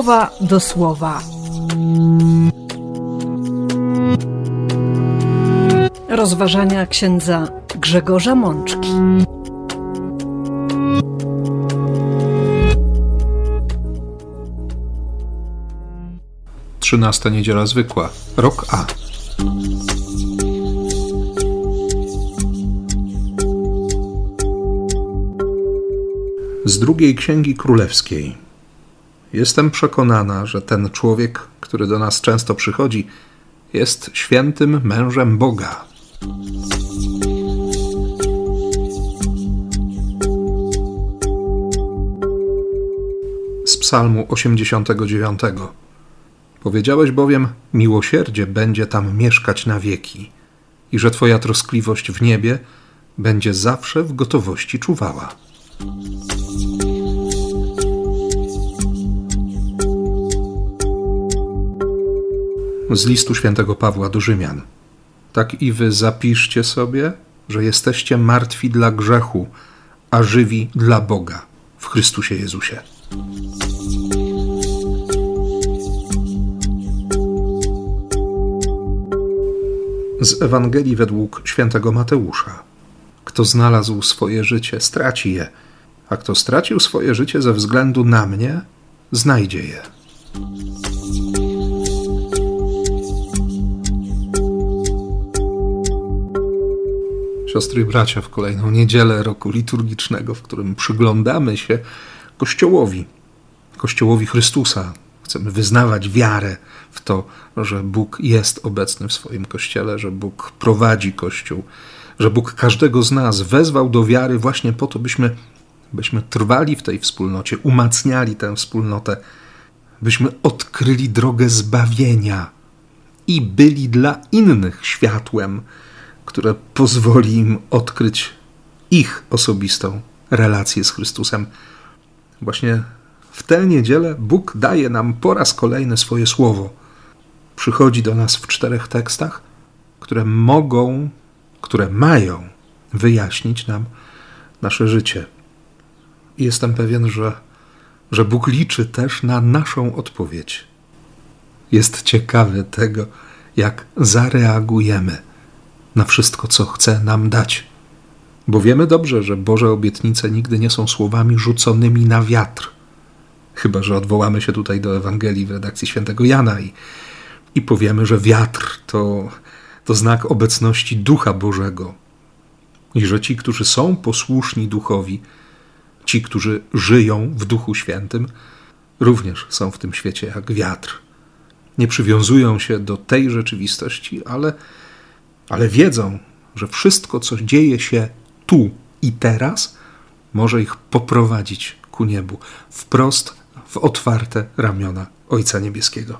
słowa do słowa. Rozważania księdza Grzegorza Mączki. Trzynasta niedziela zwykła, rok A. Z drugiej księgi królewskiej. Jestem przekonana, że ten człowiek, który do nas często przychodzi, jest świętym mężem Boga. Z Psalmu 89. Powiedziałeś bowiem: Miłosierdzie będzie tam mieszkać na wieki, i że Twoja troskliwość w niebie będzie zawsze w gotowości czuwała. Z listu świętego Pawła do Rzymian. Tak i wy zapiszcie sobie, że jesteście martwi dla grzechu, a żywi dla Boga w Chrystusie Jezusie. Z Ewangelii według świętego Mateusza. Kto znalazł swoje życie, straci je, a kto stracił swoje życie ze względu na mnie, znajdzie je. Siostry i bracia, w kolejną niedzielę roku liturgicznego, w którym przyglądamy się Kościołowi, Kościołowi Chrystusa. Chcemy wyznawać wiarę w to, że Bóg jest obecny w swoim Kościele, że Bóg prowadzi Kościół, że Bóg każdego z nas wezwał do wiary właśnie po to, byśmy, byśmy trwali w tej wspólnocie, umacniali tę wspólnotę, byśmy odkryli drogę zbawienia i byli dla innych światłem, które pozwoli im odkryć ich osobistą relację z Chrystusem. Właśnie w tę niedzielę Bóg daje nam po raz kolejny swoje słowo. Przychodzi do nas w czterech tekstach, które mogą, które mają wyjaśnić nam nasze życie. I jestem pewien, że, że Bóg liczy też na naszą odpowiedź. Jest ciekawy tego, jak zareagujemy na wszystko, co chce nam dać. Bo wiemy dobrze, że Boże obietnice nigdy nie są słowami rzuconymi na wiatr. Chyba, że odwołamy się tutaj do Ewangelii w redakcji świętego Jana i, i powiemy, że wiatr to, to znak obecności Ducha Bożego. I że ci, którzy są posłuszni Duchowi, ci, którzy żyją w Duchu Świętym, również są w tym świecie jak wiatr. Nie przywiązują się do tej rzeczywistości, ale ale wiedzą, że wszystko, co dzieje się tu i teraz, może ich poprowadzić ku niebu, wprost w otwarte ramiona Ojca Niebieskiego.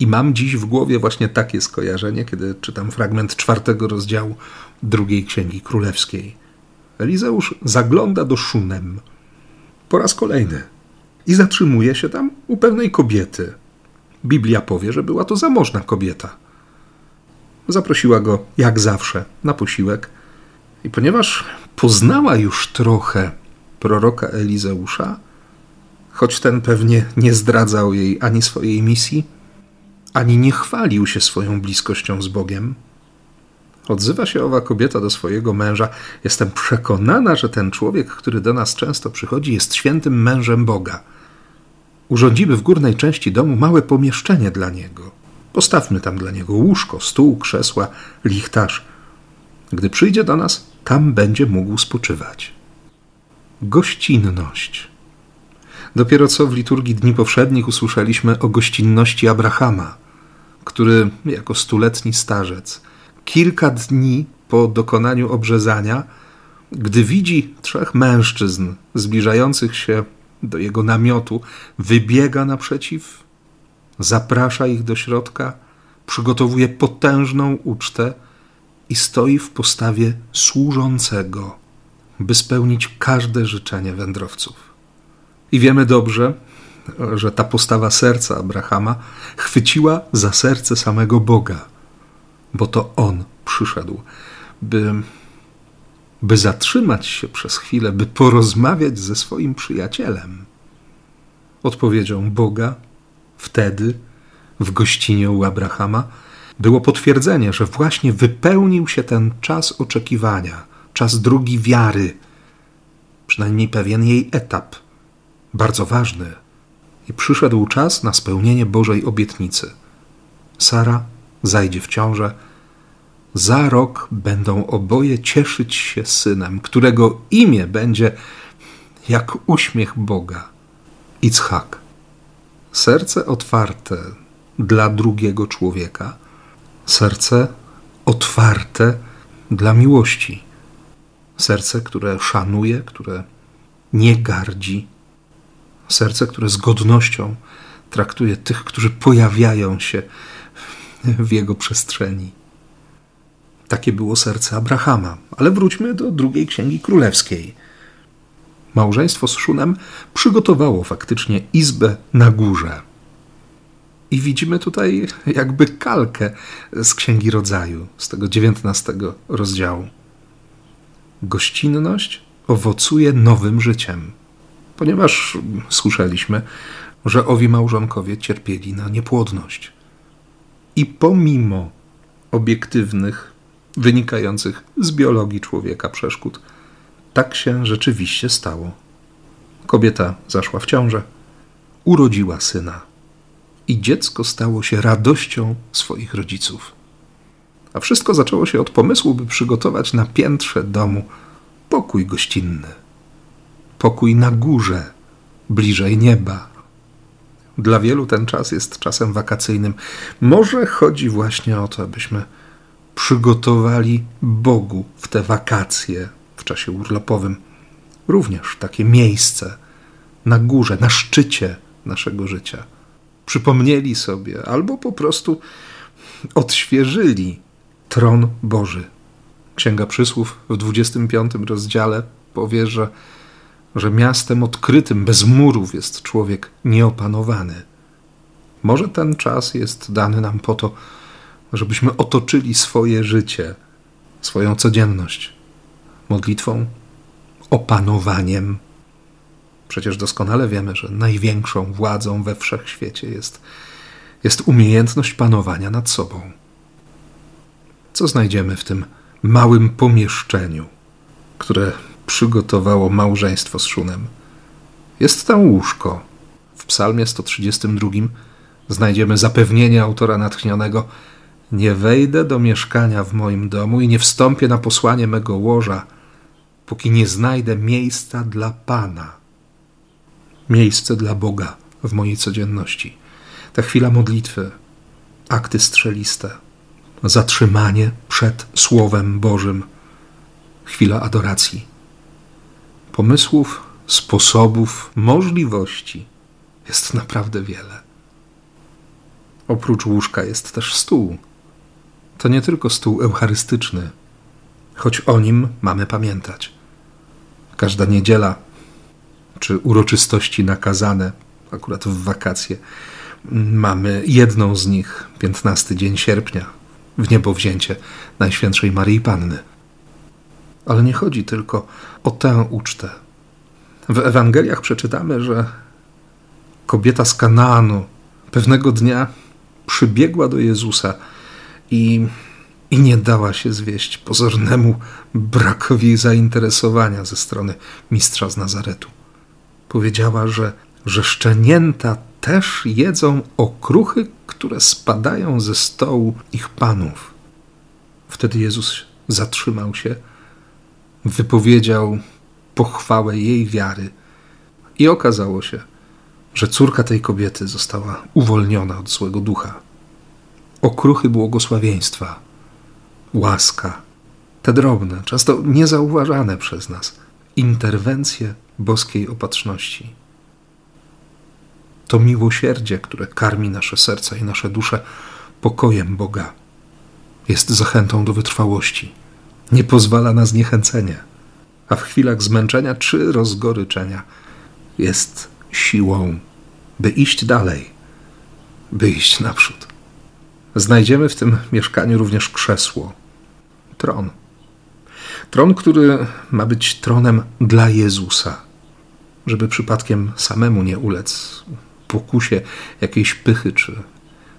I mam dziś w głowie właśnie takie skojarzenie, kiedy czytam fragment czwartego rozdziału drugiej Księgi Królewskiej. Elizeusz zagląda do Szunem po raz kolejny i zatrzymuje się tam u pewnej kobiety. Biblia powie, że była to zamożna kobieta. Zaprosiła go, jak zawsze, na posiłek. I ponieważ poznała już trochę proroka Elizeusza, choć ten pewnie nie zdradzał jej ani swojej misji, ani nie chwalił się swoją bliskością z Bogiem, odzywa się owa kobieta do swojego męża: Jestem przekonana, że ten człowiek, który do nas często przychodzi, jest świętym mężem Boga. Urządzimy w górnej części domu małe pomieszczenie dla niego Postawmy tam dla niego łóżko, stół, krzesła, lichtarz. Gdy przyjdzie do nas, tam będzie mógł spoczywać. Gościnność. Dopiero co w liturgii Dni Powszednich usłyszeliśmy o gościnności Abrahama, który jako stuletni starzec kilka dni po dokonaniu obrzezania, gdy widzi trzech mężczyzn zbliżających się do jego namiotu, wybiega naprzeciw zaprasza ich do środka, przygotowuje potężną ucztę i stoi w postawie służącego, by spełnić każde życzenie wędrowców. I wiemy dobrze, że ta postawa serca Abrahama chwyciła za serce samego Boga, bo to on przyszedł, by, by zatrzymać się przez chwilę, by porozmawiać ze swoim przyjacielem. Odpowiedzią Boga wtedy w gościnie u Abrahama było potwierdzenie, że właśnie wypełnił się ten czas oczekiwania, czas drugi wiary, przynajmniej pewien jej etap, bardzo ważny. I przyszedł czas na spełnienie Bożej obietnicy. Sara zajdzie w ciążę. Za rok będą oboje cieszyć się synem, którego imię będzie jak uśmiech Boga. Ichak. Serce otwarte dla drugiego człowieka, serce otwarte dla miłości, serce, które szanuje, które nie gardzi, serce, które z godnością traktuje tych, którzy pojawiają się w jego przestrzeni. Takie było serce Abrahama. Ale wróćmy do drugiej księgi królewskiej. Małżeństwo z Szunem przygotowało faktycznie izbę na górze. I widzimy tutaj jakby kalkę z Księgi Rodzaju, z tego dziewiętnastego rozdziału. Gościnność owocuje nowym życiem, ponieważ słyszeliśmy, że owi małżonkowie cierpieli na niepłodność. I pomimo obiektywnych, wynikających z biologii człowieka przeszkód, tak się rzeczywiście stało. Kobieta zaszła w ciążę, urodziła syna i dziecko stało się radością swoich rodziców. A wszystko zaczęło się od pomysłu, by przygotować na piętrze domu pokój gościnny. Pokój na górze, bliżej nieba. Dla wielu ten czas jest czasem wakacyjnym. Może chodzi właśnie o to, abyśmy przygotowali Bogu w te wakacje, w czasie urlopowym, również takie miejsce na górze, na szczycie naszego życia przypomnieli sobie albo po prostu odświeżyli tron Boży. Księga Przysłów w 25 rozdziale powie, że, że miastem odkrytym, bez murów jest człowiek nieopanowany. Może ten czas jest dany nam po to, żebyśmy otoczyli swoje życie, swoją codzienność modlitwą, opanowaniem Przecież doskonale wiemy, że największą władzą we wszechświecie jest, jest umiejętność panowania nad sobą. Co znajdziemy w tym małym pomieszczeniu, które przygotowało małżeństwo z Szunem? Jest tam łóżko. W Psalmie 132 znajdziemy zapewnienie autora natchnionego: Nie wejdę do mieszkania w moim domu i nie wstąpię na posłanie mego łoża, póki nie znajdę miejsca dla Pana miejsce dla Boga w mojej codzienności. Ta chwila modlitwy, akty strzeliste, zatrzymanie przed Słowem Bożym, chwila adoracji. Pomysłów, sposobów, możliwości jest naprawdę wiele. Oprócz łóżka jest też stół. To nie tylko stół eucharystyczny, choć o nim mamy pamiętać. Każda niedziela czy uroczystości nakazane, akurat w wakacje. Mamy jedną z nich, 15 dzień sierpnia, w niebowzięcie Najświętszej Maryi Panny. Ale nie chodzi tylko o tę ucztę. W Ewangeliach przeczytamy, że kobieta z Kanaanu pewnego dnia przybiegła do Jezusa i, i nie dała się zwieść pozornemu brakowi zainteresowania ze strony mistrza z Nazaretu powiedziała, że, że szczenięta też jedzą okruchy, które spadają ze stołu ich panów. Wtedy Jezus zatrzymał się, wypowiedział pochwałę jej wiary i okazało się, że córka tej kobiety została uwolniona od złego ducha. Okruchy błogosławieństwa, łaska, te drobne, często niezauważane przez nas interwencje boskiej opatrzności. To miłosierdzie, które karmi nasze serca i nasze dusze pokojem Boga, jest zachętą do wytrwałości, nie pozwala na zniechęcenie, a w chwilach zmęczenia czy rozgoryczenia jest siłą, by iść dalej, by iść naprzód. Znajdziemy w tym mieszkaniu również krzesło, tron Tron, który ma być tronem dla Jezusa. żeby przypadkiem samemu nie ulec pokusie jakiejś pychy czy,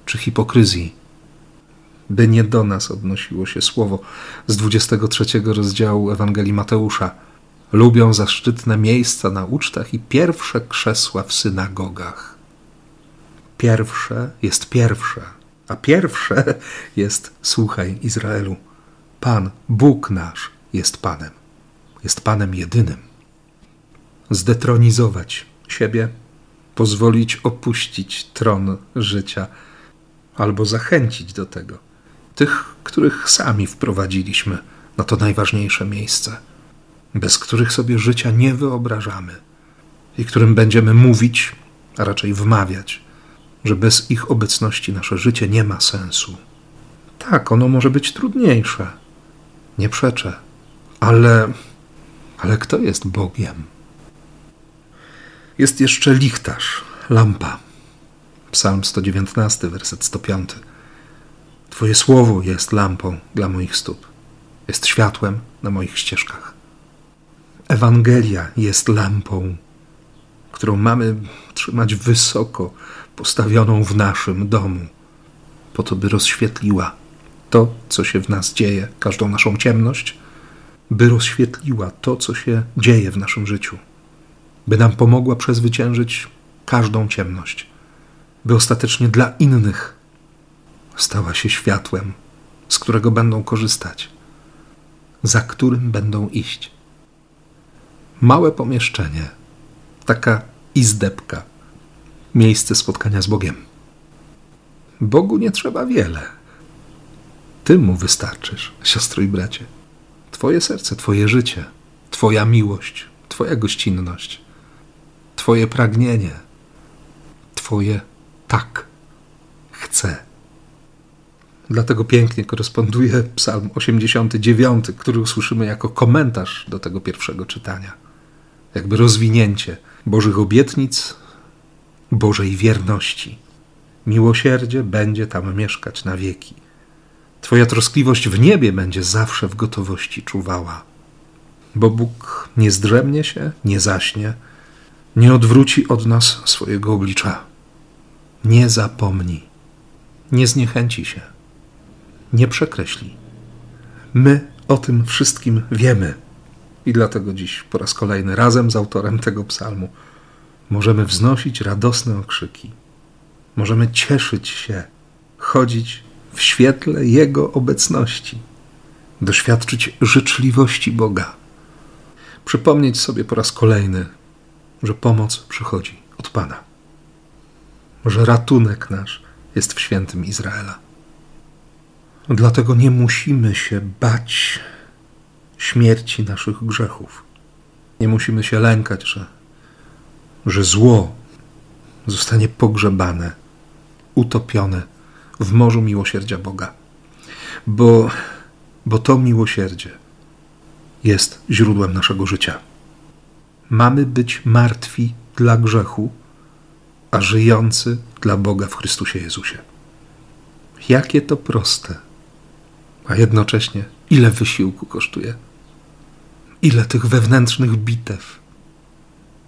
czy hipokryzji. By nie do nas odnosiło się słowo z 23 rozdziału Ewangelii Mateusza. Lubią zaszczytne miejsca na ucztach i pierwsze krzesła w synagogach. Pierwsze jest pierwsze, a pierwsze jest słuchaj Izraelu. Pan, Bóg nasz, jest Panem. Jest Panem jedynym. Zdetronizować siebie, pozwolić opuścić tron życia, albo zachęcić do tego tych, których sami wprowadziliśmy na to najważniejsze miejsce, bez których sobie życia nie wyobrażamy i którym będziemy mówić, a raczej wmawiać, że bez ich obecności nasze życie nie ma sensu. Tak, ono może być trudniejsze, nie przeczę, ale, ale kto jest Bogiem? Jest jeszcze lichtarz, lampa. Psalm 119, werset 105. Twoje słowo jest lampą dla moich stóp, jest światłem na moich ścieżkach. Ewangelia jest lampą, którą mamy trzymać wysoko postawioną w naszym domu, po to, by rozświetliła to, co się w nas dzieje, każdą naszą ciemność, by rozświetliła to, co się dzieje w naszym życiu, by nam pomogła przezwyciężyć każdą ciemność, by ostatecznie dla innych stała się światłem, z którego będą korzystać, za którym będą iść. Małe pomieszczenie, taka izdebka, miejsce spotkania z Bogiem. Bogu nie trzeba wiele. Ty mu wystarczysz, siostro i bracie. Twoje serce, Twoje życie, Twoja miłość, Twoja gościnność, Twoje pragnienie, Twoje tak chcę. Dlatego pięknie koresponduje Psalm 89, który usłyszymy jako komentarz do tego pierwszego czytania. Jakby rozwinięcie Bożych obietnic, Bożej wierności. Miłosierdzie będzie tam mieszkać na wieki. Twoja troskliwość w niebie będzie zawsze w gotowości czuwała. Bo Bóg nie zdrzemnie się, nie zaśnie, nie odwróci od nas swojego oblicza. Nie zapomni, nie zniechęci się nie przekreśli. My o tym wszystkim wiemy i dlatego dziś po raz kolejny razem z autorem tego psalmu możemy wznosić radosne okrzyki. Możemy cieszyć się, chodzić w świetle Jego obecności, doświadczyć życzliwości Boga, przypomnieć sobie po raz kolejny, że pomoc przychodzi od Pana, że ratunek nasz jest w świętym Izraela. Dlatego nie musimy się bać śmierci naszych grzechów. Nie musimy się lękać, że, że zło zostanie pogrzebane, utopione w morzu miłosierdzia Boga. Bo, bo to miłosierdzie jest źródłem naszego życia. Mamy być martwi dla grzechu, a żyjący dla Boga w Chrystusie Jezusie. Jakie to proste a jednocześnie ile wysiłku kosztuje, ile tych wewnętrznych bitew,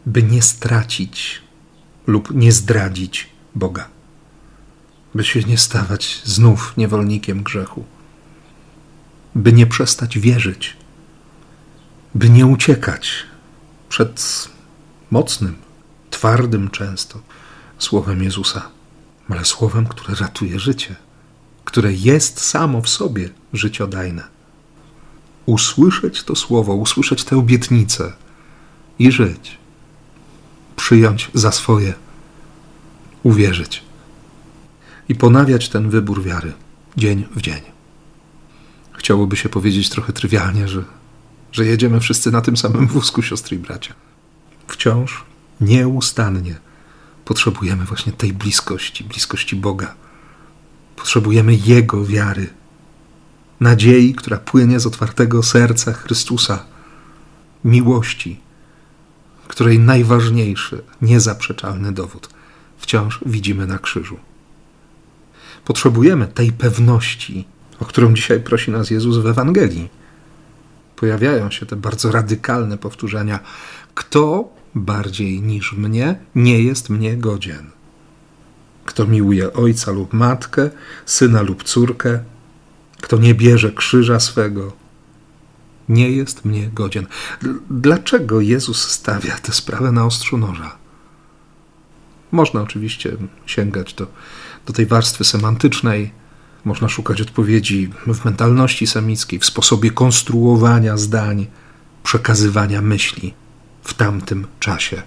by nie stracić lub nie zdradzić Boga, by się nie stawać znów niewolnikiem grzechu, by nie przestać wierzyć, by nie uciekać przed mocnym, twardym często słowem Jezusa, ale słowem, które ratuje życie które jest samo w sobie życiodajne. Usłyszeć to słowo, usłyszeć tę obietnicę i żyć. Przyjąć za swoje, uwierzyć i ponawiać ten wybór wiary dzień w dzień. Chciałoby się powiedzieć trochę trywialnie, że, że jedziemy wszyscy na tym samym wózku, siostry i bracia. Wciąż, nieustannie potrzebujemy właśnie tej bliskości, bliskości Boga Potrzebujemy Jego wiary, nadziei, która płynie z otwartego serca Chrystusa, miłości, której najważniejszy, niezaprzeczalny dowód wciąż widzimy na krzyżu. Potrzebujemy tej pewności, o którą dzisiaj prosi nas Jezus w Ewangelii. Pojawiają się te bardzo radykalne powtórzenia: Kto bardziej niż mnie, nie jest mnie godzien. Kto miłuje ojca lub matkę, syna lub córkę, kto nie bierze krzyża swego, nie jest mnie godzien. Dlaczego Jezus stawia tę sprawę na ostrzu noża? Można oczywiście sięgać do, do tej warstwy semantycznej, można szukać odpowiedzi w mentalności semickiej, w sposobie konstruowania zdań, przekazywania myśli w tamtym czasie.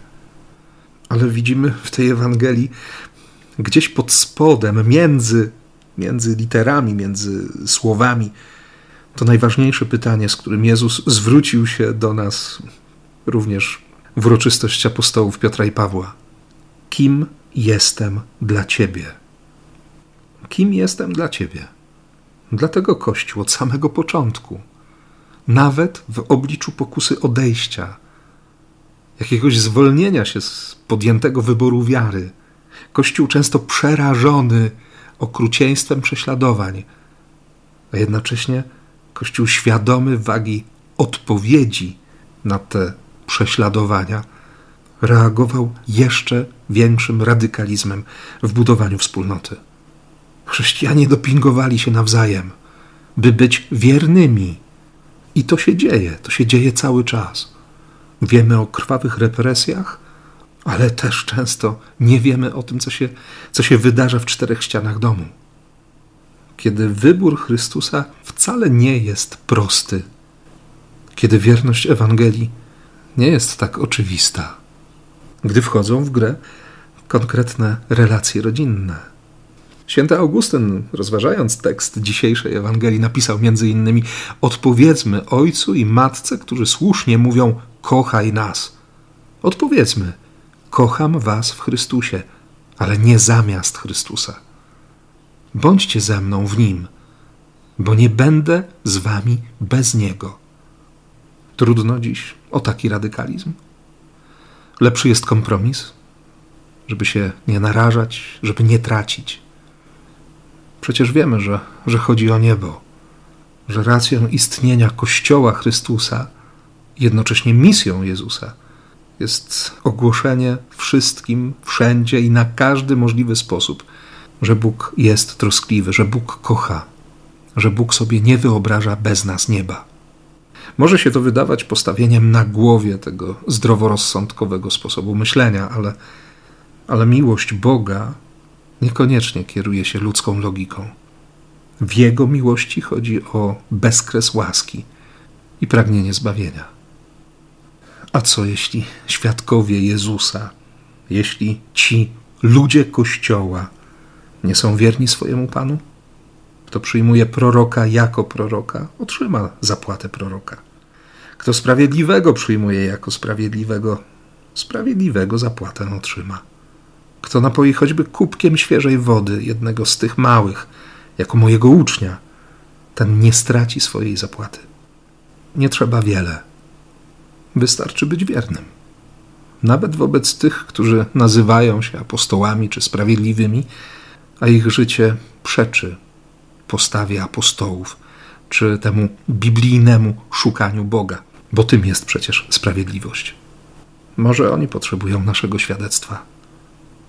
Ale widzimy w tej Ewangelii gdzieś pod spodem, między, między literami, między słowami, to najważniejsze pytanie, z którym Jezus zwrócił się do nas również w uroczystość apostołów Piotra i Pawła. Kim jestem dla Ciebie? Kim jestem dla Ciebie? Dlatego Kościół od samego początku, nawet w obliczu pokusy odejścia, jakiegoś zwolnienia się z podjętego wyboru wiary, Kościół często przerażony okrucieństwem prześladowań, a jednocześnie Kościół świadomy wagi odpowiedzi na te prześladowania reagował jeszcze większym radykalizmem w budowaniu wspólnoty. Chrześcijanie dopingowali się nawzajem, by być wiernymi. I to się dzieje, to się dzieje cały czas. Wiemy o krwawych represjach, ale też często nie wiemy o tym, co się, co się wydarza w czterech ścianach domu. Kiedy wybór Chrystusa wcale nie jest prosty, kiedy wierność Ewangelii nie jest tak oczywista, gdy wchodzą w grę konkretne relacje rodzinne. Święty Augustyn, rozważając tekst dzisiejszej Ewangelii, napisał innymi: Odpowiedzmy ojcu i matce, którzy słusznie mówią: Kochaj nas. Odpowiedzmy: Kocham was w Chrystusie, ale nie zamiast Chrystusa. Bądźcie ze mną w nim, bo nie będę z wami bez niego. Trudno dziś o taki radykalizm. Lepszy jest kompromis, żeby się nie narażać, żeby nie tracić. Przecież wiemy, że, że chodzi o niebo, że racją istnienia Kościoła Chrystusa, jednocześnie misją Jezusa, jest ogłoszenie wszystkim, wszędzie i na każdy możliwy sposób, że Bóg jest troskliwy, że Bóg kocha, że Bóg sobie nie wyobraża bez nas nieba. Może się to wydawać postawieniem na głowie tego zdroworozsądkowego sposobu myślenia, ale, ale miłość Boga niekoniecznie kieruje się ludzką logiką. W Jego miłości chodzi o bezkres łaski i pragnienie zbawienia. A co jeśli świadkowie Jezusa, jeśli ci ludzie Kościoła nie są wierni swojemu Panu? Kto przyjmuje proroka jako proroka, otrzyma zapłatę proroka. Kto sprawiedliwego przyjmuje jako sprawiedliwego, sprawiedliwego zapłatę otrzyma. Kto napoi choćby kubkiem świeżej wody jednego z tych małych, jako mojego ucznia, ten nie straci swojej zapłaty. Nie trzeba wiele. Wystarczy być wiernym. Nawet wobec tych, którzy nazywają się apostołami czy sprawiedliwymi, a ich życie przeczy postawie apostołów czy temu biblijnemu szukaniu Boga, bo tym jest przecież sprawiedliwość. Może oni potrzebują naszego świadectwa.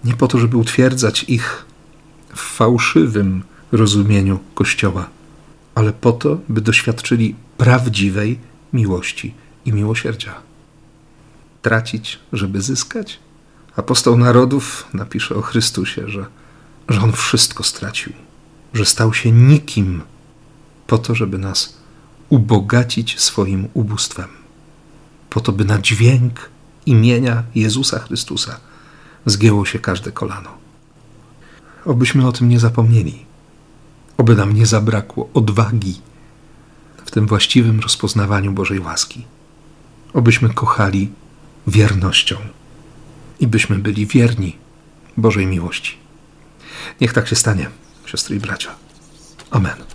Nie po to, żeby utwierdzać ich w fałszywym rozumieniu Kościoła, ale po to, by doświadczyli prawdziwej miłości i miłosierdzia. Tracić, żeby zyskać? Apostoł narodów napisze o Chrystusie, że że on wszystko stracił, że stał się nikim po to, żeby nas ubogacić swoim ubóstwem, po to, by na dźwięk imienia Jezusa Chrystusa zgięło się każde kolano. Obyśmy o tym nie zapomnieli, oby nam nie zabrakło odwagi w tym właściwym rozpoznawaniu Bożej łaski, obyśmy kochali wiernością i byśmy byli wierni Bożej miłości. Niech tak się stanie, siostry i bracia. Amen.